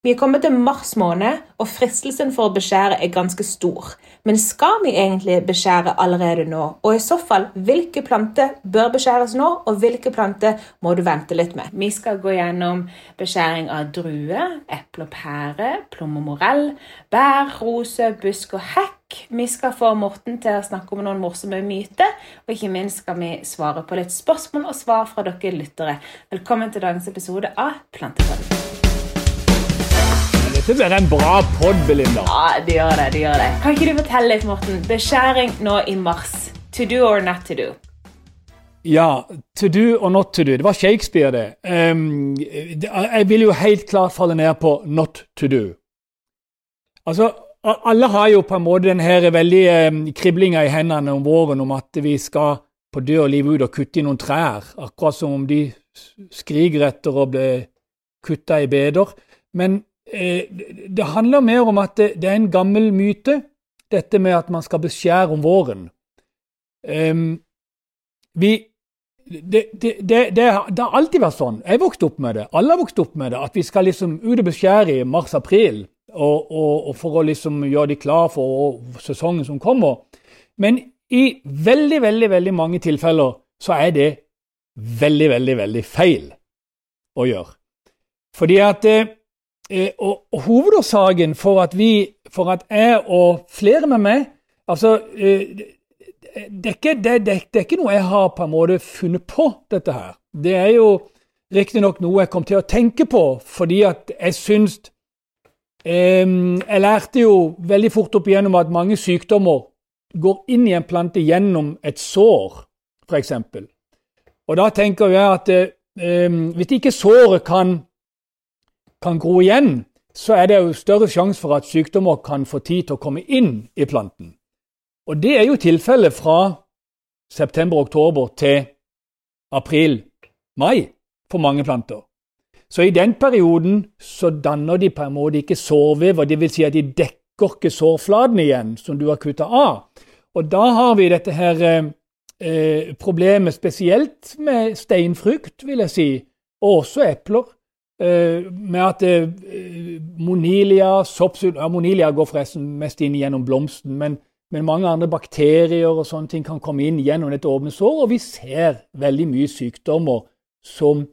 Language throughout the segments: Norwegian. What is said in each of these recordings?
Vi er kommet til mars måned, og fristelsen for å beskjære er ganske stor. Men skal vi egentlig beskjære allerede nå? Og i så fall, hvilke planter bør beskjæres nå, og hvilke planter må du vente litt med? Vi skal gå gjennom beskjæring av drue, eple og pære, plomme og morell, bær, rose, busk og hekk. Vi skal få Morten til å snakke om noen morsomme myter, og ikke minst skal vi svare på litt spørsmål og svar fra dere lyttere. Velkommen til dagens episode av Plantepodden. Dette blir en bra pod, Belinda. Ja, det gjør det. det gjør det. Kan ikke du fortelle litt, Morten? Beskjæring nå i mars. To do or not to do? Ja, to do or not to do. Det var Shakespeare, det. Um, jeg vil jo helt klart falle ned på not to do. Altså, alle har jo på en måte den her veldig um, kriblinga i hendene om våren om at vi skal på død og liv ut og kutte i noen trær. Akkurat som om de skriker etter å bli kutta i beder. Men det handler mer om at det, er en gammel myte, dette med at man skal beskjære om våren. Um, vi, det, det, det, det, har alltid vært sånn. Jeg vokste opp med det. Alle har vokst opp med det. At vi skal liksom ut og beskjære i mars-april og, og, og, for å liksom gjøre de klar for sesongen som kommer. Men i veldig, veldig, veldig mange tilfeller så er det veldig, veldig, veldig feil å gjøre. Fordi at eh, Eh, og, og, hovedårsaken for at vi, for at jeg og flere med meg Altså, eh, det, er ikke, det, det, det, er ikke noe jeg har på en måte funnet på, dette her. Det er jo riktignok noe jeg kom til å tenke på fordi at jeg syns eh, Jeg lærte jo veldig fort opp igjennom at mange sykdommer går inn i en plante gjennom et sår, f.eks. Og da tenker jeg at eh, hvis ikke såret kan kan gro igjen, så er det jo større sjanse for at sykdommer kan få tid til å komme inn i planten. Og det er jo tilfellet fra september-oktober til april-mai for mange planter. Så i den perioden så danner de på en måte ikke sårvev, dvs. Si at de dekker ikke sårflaten igjen som du har kutta av. Og da har vi dette her eh, problemet spesielt med steinfrukt, vil jeg si, og også epler. Eh, med at eh, Monilia, soppsul, ja, Monilia går forresten mest inn gjennom blomsten, men, men, mange andre bakterier og sånne ting kan komme inn gjennom et åpne sår, og vi ser veldig mye sykdommer som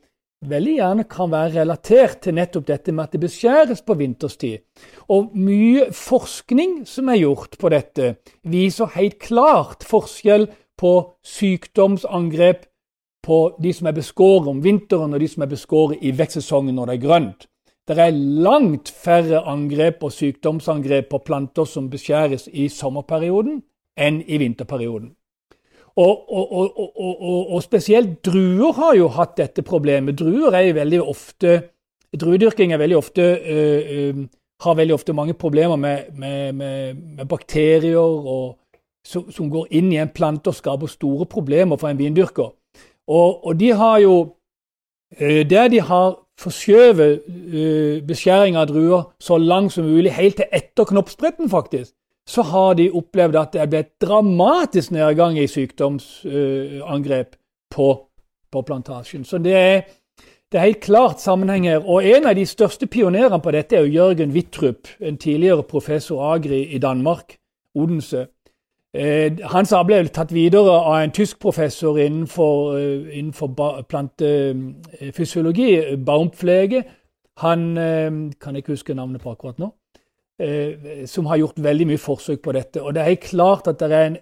veldig gjerne kan være relatert til nettopp dette med at det beskjæres på vinterstid. Og mye forskning som er gjort på dette, viser helt klart forskjell på sykdomsangrep på de som er beskåret om vinteren, og de som er beskåret i vekstsesongen når det er grønt. Det er langt færre angrep og sykdomsangrep på planter som beskjæres i sommerperioden, enn i vinterperioden. Og, og, og, og, spesielt druer har jo hatt dette problemet. Druer er veldig ofte Druedyrking er veldig ofte, øh, øh, har veldig ofte mange problemer med, med, med, med bakterier som, som, går inn i en plante og skaper store problemer for en vindyrker. Og, og de har jo eh, Der de har forskjøvet uh, beskjæring av druer så langt som mulig, helt til etter knoppspretten, faktisk, så har de opplevd at det er blitt dramatisk nedgang i sykdomsangrep uh, på, på, plantasjen. Så det er, det er helt klart sammenheng her. Og en av de største pionerene på dette er jo Jørgen Wittrup, en tidligere professor Agri i Danmark, Odense. Eh, hans arbeid ble tatt videre av en tysk professor innenfor, eh, innenfor plantefysiologi, eh, Baumpflege. Han kan ikke huske navnet på akkurat nå. Som har gjort veldig mye forsøk på dette. Og det er klart at det er en,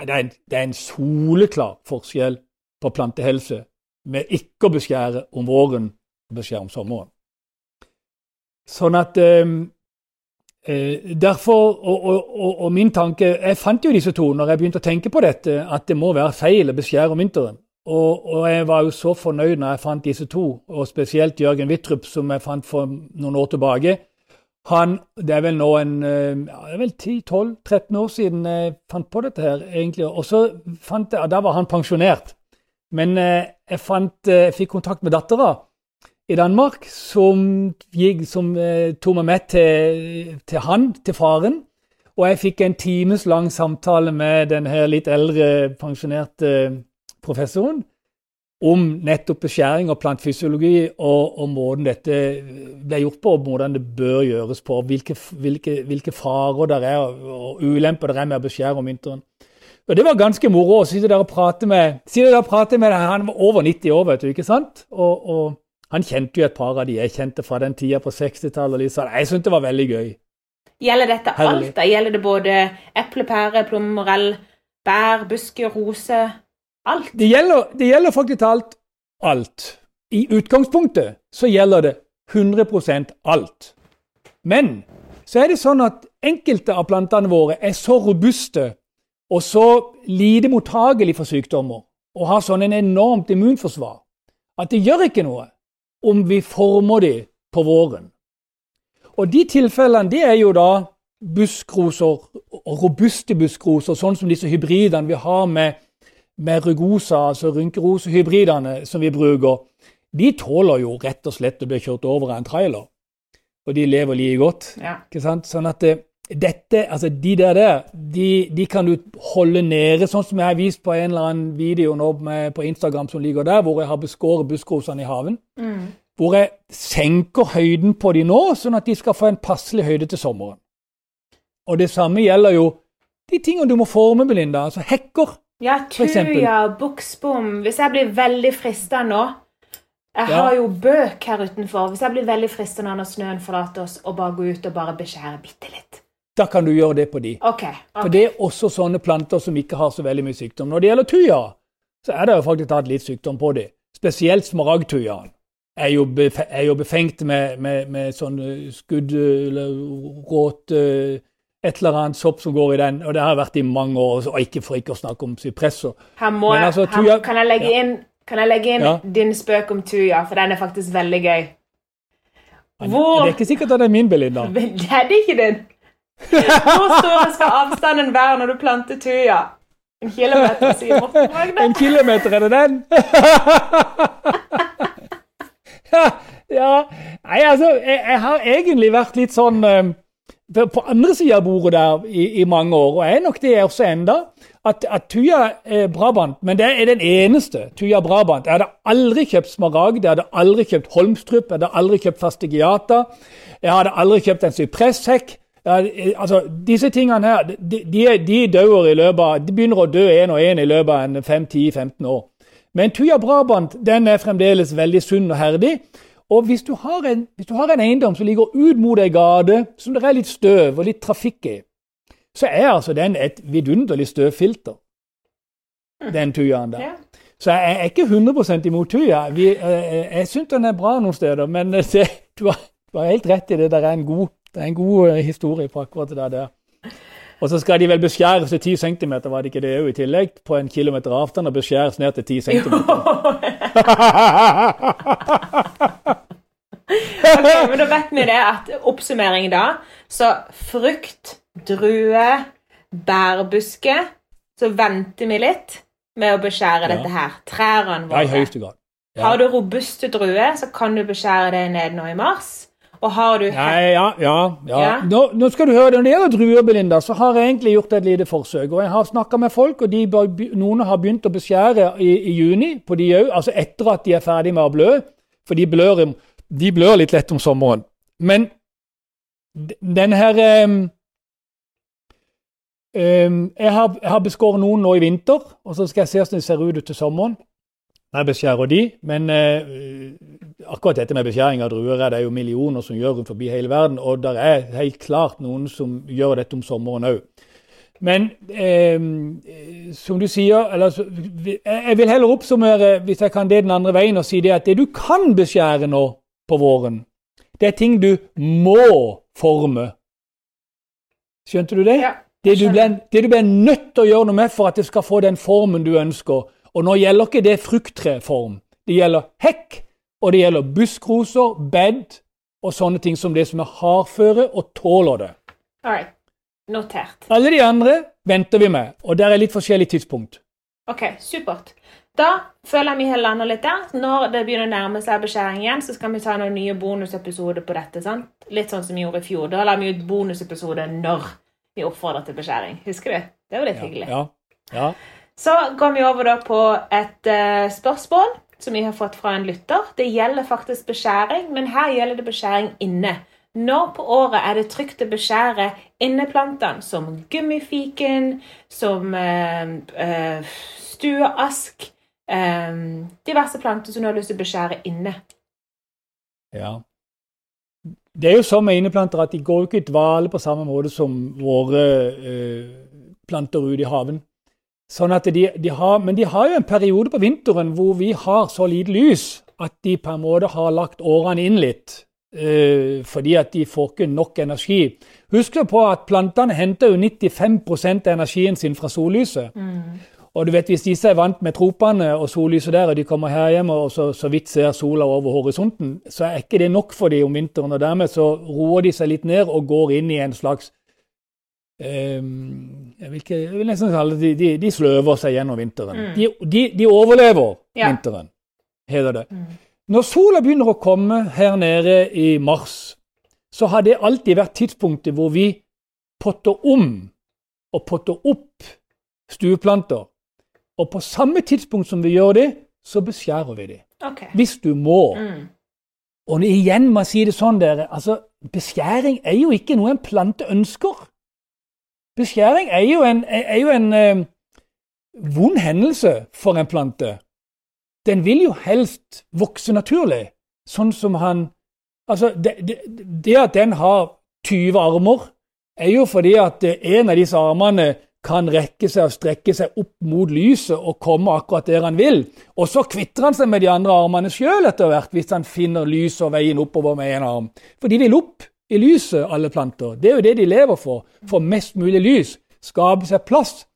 det er en, det er en soleklar forskjell på plantehelse med ikke å beskjære om våren og beskjære om sommeren. Sånn at derfor, og, og, og, min tanke Jeg fant jo disse to når jeg begynte å tenke på dette, at det må være feil å beskjære om vinteren. Og, og, jeg var jo så fornøyd når jeg fant disse to, og spesielt Jørgen Wittrup, som jeg fant for noen år tilbake. Han, Det er vel nå en eh, ja, vel 10-12-13 år siden jeg fant på dette her, egentlig. Og så fant jeg, Da var han pensjonert. Men eh, jeg, fant, jeg fikk kontakt med dattera i Danmark som, gikk, som eh, tok meg med til, til, han, til faren. Og jeg fikk en times lang samtale med den her litt eldre, pensjonerte professoren. om nettopp beskjæring og plantfysiologi og, og, måten dette ble gjort på, og hvordan det bør gjøres på. Hvilke, hvilke, hvilke farer det er og ulemper det er med å beskjære om vinteren. Og Det var ganske moro å sitte der og prate med der og prate med Han var over 90 år, vet du, ikke sant? Og, og han kjente jo et par av de jeg kjente fra den tida på 60-tallet. Sånn. Jeg syntes det var veldig gøy. Gjelder dette Herlig. alt? da? Gjelder det både eple, pære, plomme, morell, bær, busker, rose? Alt? Det gjelder, det gjelder faktisk alt. Alt. I utgangspunktet så gjelder det 100% alt. Men så er det sånn at enkelte av plantene våre er så robuste og så lite mottagelige for sykdommer og har sånn en enormt immunforsvar at det gjør ikke noe om vi former dem på våren. Og de tilfellene det er jo da buskroser, robuste buskroser, sånn som disse hybridene vi har med med rugosa, altså rynkerosehybridene som vi bruker, de tåler jo rett og slett å bli kjørt over av en trailer. Og de lever like godt. Ja. Sånn at det, eh, dette, altså de der, der de, de, kan du holde nede, sånn som jeg har vist på en eller annen video nå med, på Instagram som ligger der, hvor jeg har beskåret buskrosene i haven. Mm. Hvor jeg senker høyden på de nå, sånn at de skal få en passelig høyde til sommeren. Og det samme gjelder jo de tingene du må forme, Belinda. Altså hekker. Ja, tuja, buksbom. Hvis jeg blir veldig frista nå Jeg ja. har jo bøk her utenfor. Hvis jeg blir veldig fristende når snøen forlater oss, og bare gå ut og bare beskjære bitte litt Da kan du gjøre det på de. Okay, okay. For det er også sånne planter som ikke har så veldig mye sykdom. Når det gjelder tuja, så er det jo faktisk tatt litt sykdom på de. Spesielt smaragdtujaen er jo, er jo befengt med, med, med sånn skudd eller råt et eller annet sopp som går i den, og det har vært i mange år, og ikke for ikke å snakke om sypresser. Altså, kan jeg legge ja. inn, kan jeg legge inn ja. din spøk om tuja, for den er faktisk veldig gøy. Hvor... Det er ikke sikkert at det er min, Belinda. Det er det ikke din. Hvor stor skal avstanden være når du planter tuja? En kilometer, sier Morten Magne. En kilometer, er det den? ja, Nei, altså, jeg, jeg, har egentlig vært litt sånn um, på andre sida av bordet der i, i, mange år, og er nok det også enda, at, at Tuja Brabant, men det er den eneste Tuja Brabant. Jeg hadde aldri kjøpt Smaragd, jeg hadde aldri kjøpt Holmstrup, jeg hadde aldri kjøpt Fastigiata, jeg hadde aldri kjøpt en sypresshekk. Altså, disse tingene her, de, de, de dør i løpet av, de begynner å dø én og én i løpet av en 5-10-15 år. Men Tuja Brabant den er fremdeles veldig sunn og herdig. Og hvis du, en, hvis du, har en, eiendom som ligger ut mot ei gate, som det er litt støv og litt trafikk i, så er altså den et vidunderlig støvfilter, mm. den tujaen der. Så jeg er ikke 100 imot tuja. Vi, jeg jeg syns den er bra noen steder, men det, du, har, du, har, helt rett i det. Det er en god, er en god eh, historie på akkurat det der. Og så skal de vel beskjæres til 10 cm, var det ikke det òg i tillegg? På en kilometer avstand og beskjæres ned til 10 cm. okay, men da vet vi det at oppsummering da. Så frukt, drue, bærbuske. Så venter vi litt med å beskjære ja. dette her. Trærne våre. Ja, i høyeste grad. Ja. Har du robuste druer, så kan du beskjære det ned nå i mars. Og har du Nei, ja, ja, ja. Nå, nå, skal du høre, Når det gjelder druer, Belinda, så har jeg egentlig gjort et lite forsøk. og Jeg har snakka med folk, og de, noen har begynt å beskjære i, i juni på de òg. Altså etter at de er ferdig med å blø. For de blør, de blør litt lett om sommeren. Men den her um, um, jeg, har, jeg har beskåret noen nå i vinter, og så skal jeg se hvordan de ser ut til sommeren. Jeg beskjærer de, men uh, akkurat dette med beskjæring av druer er det jo millioner som gjør rundt forbi hele verden, og det er helt klart noen som gjør dette om sommeren òg. Men eh, som du sier eller, Jeg vil heller oppsummere hvis jeg kan det den andre veien og si det at det du kan beskjære nå på våren, det er ting du må forme. Skjønte du det? Ja, det, du ble, det du ble nødt til å gjøre noe med for at det skal få den formen du ønsker. Og nå gjelder ikke det frukttreform. Det gjelder hekk, og det gjelder buskroser, bed og sånne ting som det som er hardføre og tåler det. All Notert. Alle de andre venter vi med, og der er litt forskjellig tidspunkt. Ok, supert. Da føler jeg vi har landa litt der. Når det begynner å nærme seg beskjæring igjen, så skal vi ta noen nye bonusepisoder på dette. sant? Litt sånn som vi gjorde i fjor. Da la vi ut bonusepisode når vi oppfordrer til beskjæring. Husker du? Det var litt ja, hyggelig. Ja, ja. Så går vi over da på et uh, spørsmål som vi har fått fra en lytter. Det gjelder faktisk beskjæring, men her gjelder det beskjæring inne. Når på året er det trygt å beskjære inneplantene, som gummifiken, som øh, øh, stueask øh, Diverse planter som du har lyst til å beskjære inne. Ja. Det er jo sånn med inneplanter at de går ikke i dvale på samme måte som våre øh, planter ute i haven. Sånn at de, de har, men de har jo en periode på vinteren hvor vi har så lite lys at de på en måte har lagt årene inn litt. Uh, fordi at de får ikke nok energi. Husk på at plantene henter jo 95 av energien sin fra sollyset. Mm. Og du vet, Hvis disse er vant med tropene og sollyset der, og de kommer her hjemme og så, så vidt ser sola over horisonten, så er ikke det nok for dem om vinteren. og Dermed så roer de seg litt ned og går inn i en slags jeg, vil ikke, jeg vil nesten kalle det, de, de, sløver seg gjennom vinteren. Mm. De, de, de, overlever ja. vinteren, heter det. Mm. Når sola begynner å komme her nede i mars, så har det alltid vært tidspunktet hvor vi potter om og potter opp stueplanter. Og på samme tidspunkt som vi gjør det, så beskjærer vi dem. Okay. Hvis du må. Mm. Og igjen må jeg si det sånn, dere. altså Beskjæring er jo ikke noe en plante ønsker. Beskjæring er jo en, er jo en eh, vond hendelse for en plante den vil jo helst vokse naturlig, sånn som han Altså, det, det, det at den har 20 armer, er jo fordi at en av disse armene kan rekke seg og strekke seg opp mot lyset og komme akkurat der han vil. Og så kvitter han seg med de andre armene sjøl etter hvert, hvis han finner lys og veien oppover med én arm. For de vil opp i lyset, alle planter. Det er jo det de lever for. For mest mulig lys. Skape seg plass.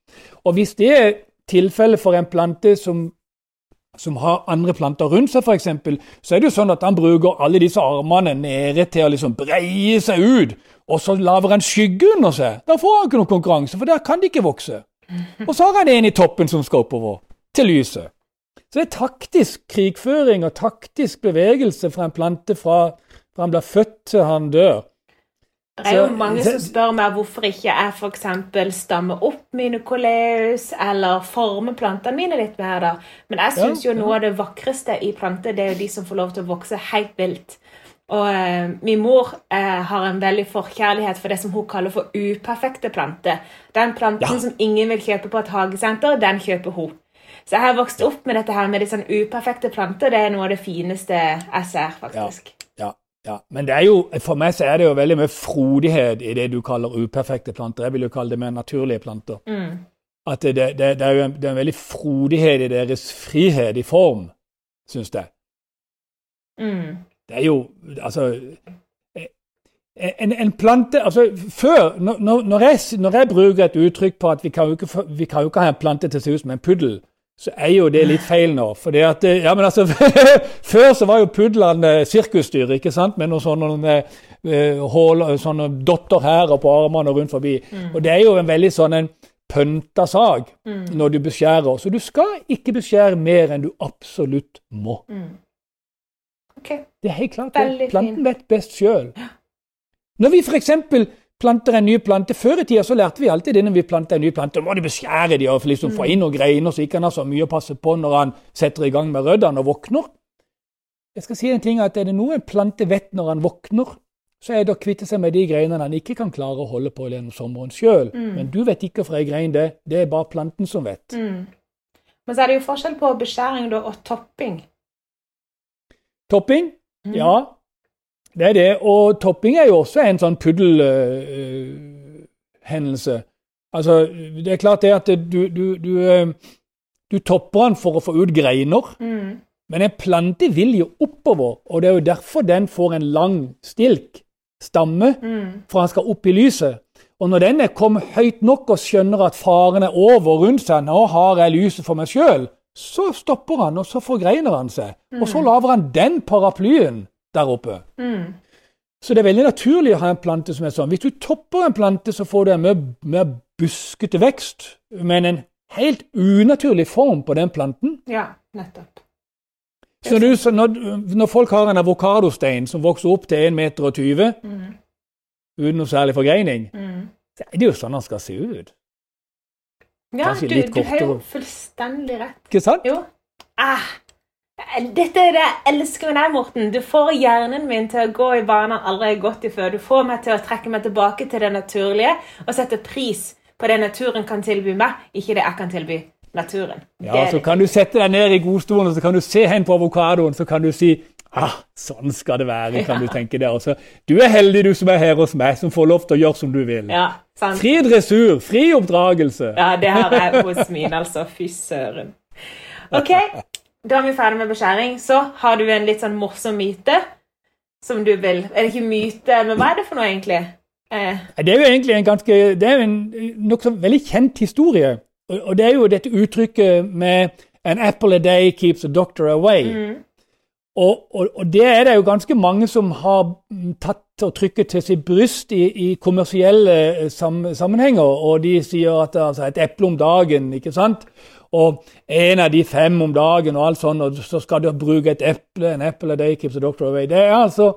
Og hvis det er tilfellet for en plante som som har andre planter rundt seg, f.eks., så er det jo sånn at han bruker alle disse armene nede til å liksom breie seg ut. Og så lager han skygge under seg. Da får han ikke noen konkurranse, for der kan de ikke vokse. Og så har han en i toppen som skal oppover, til lyset. Så det er taktisk krigføring og taktisk bevegelse fra en plante fra, fra han blir født til han dør. Det er jo mange som spør meg hvorfor ikke jeg f.eks. stammer opp mine koleus, eller former plantene mine litt mer. da. Men jeg syns jo noe av det vakreste i planter, det er jo de som får lov til å vokse helt vilt. Og eh, min mor eh, har en veldig forkjærlighet for det som hun kaller for uperfekte planter. Den planten ja. som ingen vil kjøpe på et hagesenter, den kjøper hun. Så jeg har vokst opp med dette her med de sånn uperfekte planter. Det er noe av det fineste jeg ser, faktisk. Ja. Ja, Men det er jo, for meg så er det jo veldig mye frodighet i det du kaller uperfekte planter. Jeg vil jo kalle det mer naturlige planter. Mm. At det, det, det, er jo en, det er en veldig frodighet i deres frihet i form, syns jeg. Mm. Det er jo Altså en, en, plante altså Før, når, når, jeg, når, jeg, bruker et uttrykk på at vi kan jo ikke, vi kan jo ikke ha en plante til å se ut som en puddel, så er jo det litt feil nå. Fordi at, eh, ja, men altså, Før så var jo pudlene sirkusdyr, ikke sant? med noen sånne uh, sånne dotter her og på armene og rundt forbi. Mm. Og det er jo en veldig sånn en pønta sag mm. når du beskjærer. Så du skal ikke beskjære mer enn du absolutt må. Mm. Okay. Det er helt klart det. Planten vet best sjøl. Når vi f.eks planter en ny plante. Før i tida så lærte vi alltid det når vi planter en ny plante. Må du beskjære de og liksom få inn noen greiner, så ikke han har så mye å passe på når han setter i gang med røddene og våkner. Jeg skal si en ting at Er det noe en plante vet når han våkner, så er det å kvitte seg med de greinene han ikke kan klare å holde på gjennom sommeren sjøl. Mm. Men du vet ikke fra ei grein det. Det er bare planten som vet. Mm. Men så er det jo forskjell på beskjæring og topping. Topping? Mm. Ja, det er det. Og topping er jo også en sånn puddelhendelse. Uh, altså, det er klart det at du, du, du, uh, du topper den for å få ut greiner. Mm. Men en plante vil jo oppover, og det er jo derfor den får en lang stilk, stamme, mm. for han skal opp i lyset. Og når den er kommet høyt nok og skjønner at faren er over rundt seg, nå har jeg lyset for meg sjøl, så stopper han, og så forgreiner han seg. Mm. Og så lager han den paraplyen der oppe. Mm. Så det er veldig naturlig å ha en plante som er sånn. Hvis du topper en plante, så får du en mer, mer buskete vekst, men en helt unaturlig form på den planten. Ja, nettopp. Så du, så når, når, folk har en avokadostein som vokser opp til 1,20 meter mm. uten noe særlig forgreining, mm. så er det jo sånn den skal se ut. Ja, du, du har jo fullstendig rett. Ikke sant? Jo. Ah, Dette er det jeg elsker med deg, Morten. Du får hjernen min til å gå i baner aldri har gått i før. Du får meg til å trekke meg tilbake til det naturlige og sette pris på det naturen kan tilby meg, ikke det jeg kan tilby naturen. Ja, Så kan du sette deg ned i godstolen og så kan du se hen på avokadoen så kan du si ah, sånn skal det være. kan du tenke det. Også. du er heldig, du som er her hos meg, som får lov til å gjøre som du vil. Ja, sant. Fri dressur, fri oppdragelse. Ja, det har jeg hos min, altså. Fy søren. Ok, da er vi ferdig med beskjæring. Så har du en litt sånn morsom myte som du vil Er det ikke myte, men hva er det for noe, egentlig? Eh. Det er jo egentlig en ganske Det er jo en nokså veldig kjent historie. Og det er jo dette uttrykket med 'an apple a day keeps a doctor away'. Mm. Og, og, og, det er det jo ganske mange som har tatt og trykket til sitt bryst i, i kommersielle eh, sam, sammenhenger. Og de sier at altså, et eple om dagen, ikke sant og en av de fem om dagen, og alt sånt, og så skal du bruke et eple. En apple a day keeps the doctor away. Det, er altså,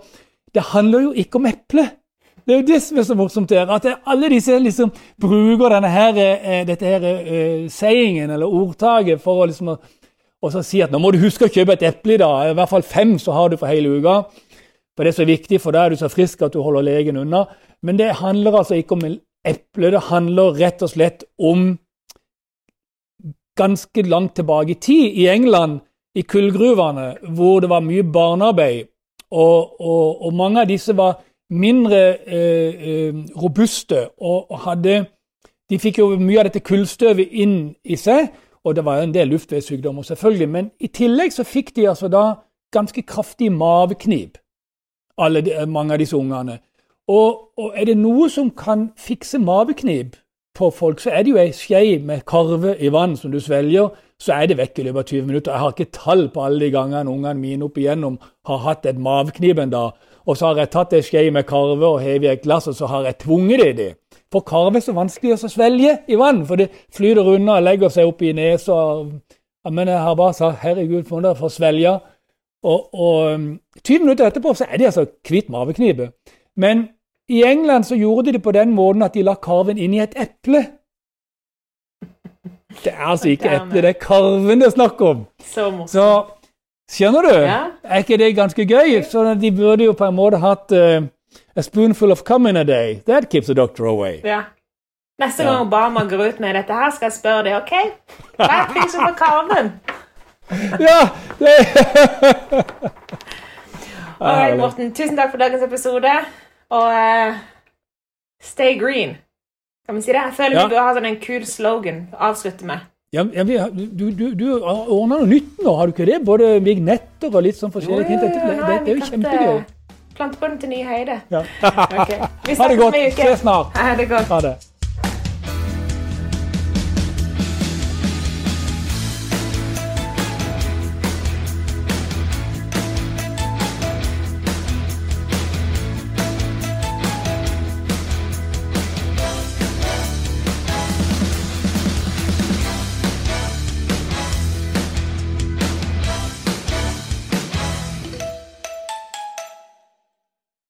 det handler jo ikke om eple. Det er jo det som er så morsomt her, at alle disse liksom bruker denne her, eh, dette her uh, sayingen, eller ordtaket, for å liksom og så si at nå må du huske å kjøpe et eple i dag. I hvert fall fem så har du for hele uka. For det er så viktig, for da er du så frisk at du holder legen unna. Men det handler altså ikke om eple, det handler rett og slett om ganske langt tilbake i tid, i England, i kullgruvene, hvor det var mye barnearbeid. Og, og, og mange av disse var mindre eh, eh, robuste og, og, hadde De fikk jo mye av dette kullstøvet inn i seg, og det var en del luftveissykdommer, selvfølgelig. Men i tillegg så fikk de altså da ganske kraftig maveknip, mange av disse ungene. Og, og er det noe som kan fikse maveknip, på folk, så er det jo ei skje med karve i vann som du svelger, så er det vekk i løpet av 20 minutter. Jeg har ikke tall på alle de gangene ungene mine opp igjennom har hatt et mavekniv en dag, og så har jeg tatt ei skje med karve og hevet i et glass, og så har jeg tvunget det i det. For karve er så vanskelig å svelge i vann, for det flyter unna og legger seg opp i nesa. Men jeg har bare sagt 'herregud, for noe for svelge'. Og, og 20 minutter etterpå så er de altså kvitt maveknipet. Men i England så gjorde de det på den måten at de la karven inn i et eple. Det er altså ikke eple, det er karven det er snakk om. Så. Så skjønner du? Ja. Er ikke det ganske gøy? Så de burde jo på en måte hatt uh, A spoonful of cum in a day. That keeps the doctor away. Ja. Neste gang Obama går ut med dette her, skal jeg spørre deg OK, hva er prisen på karven? ja! Det... Alright, Morten. Tusen takk for dagens episode. Og uh, stay green. Kan vi si det? Jeg føler ja. vi bør ha sånn en kul slogan å avslutte med. Ja, ja du, du, du ordner noe nytt nå, har du ikke det? Både vignetter og litt sånn forskjellige ting. Det, det, det, er jo kjempegøy. Plante på den til nye høyder. Ja. okay. ha det godt. Se snart. Ha det godt.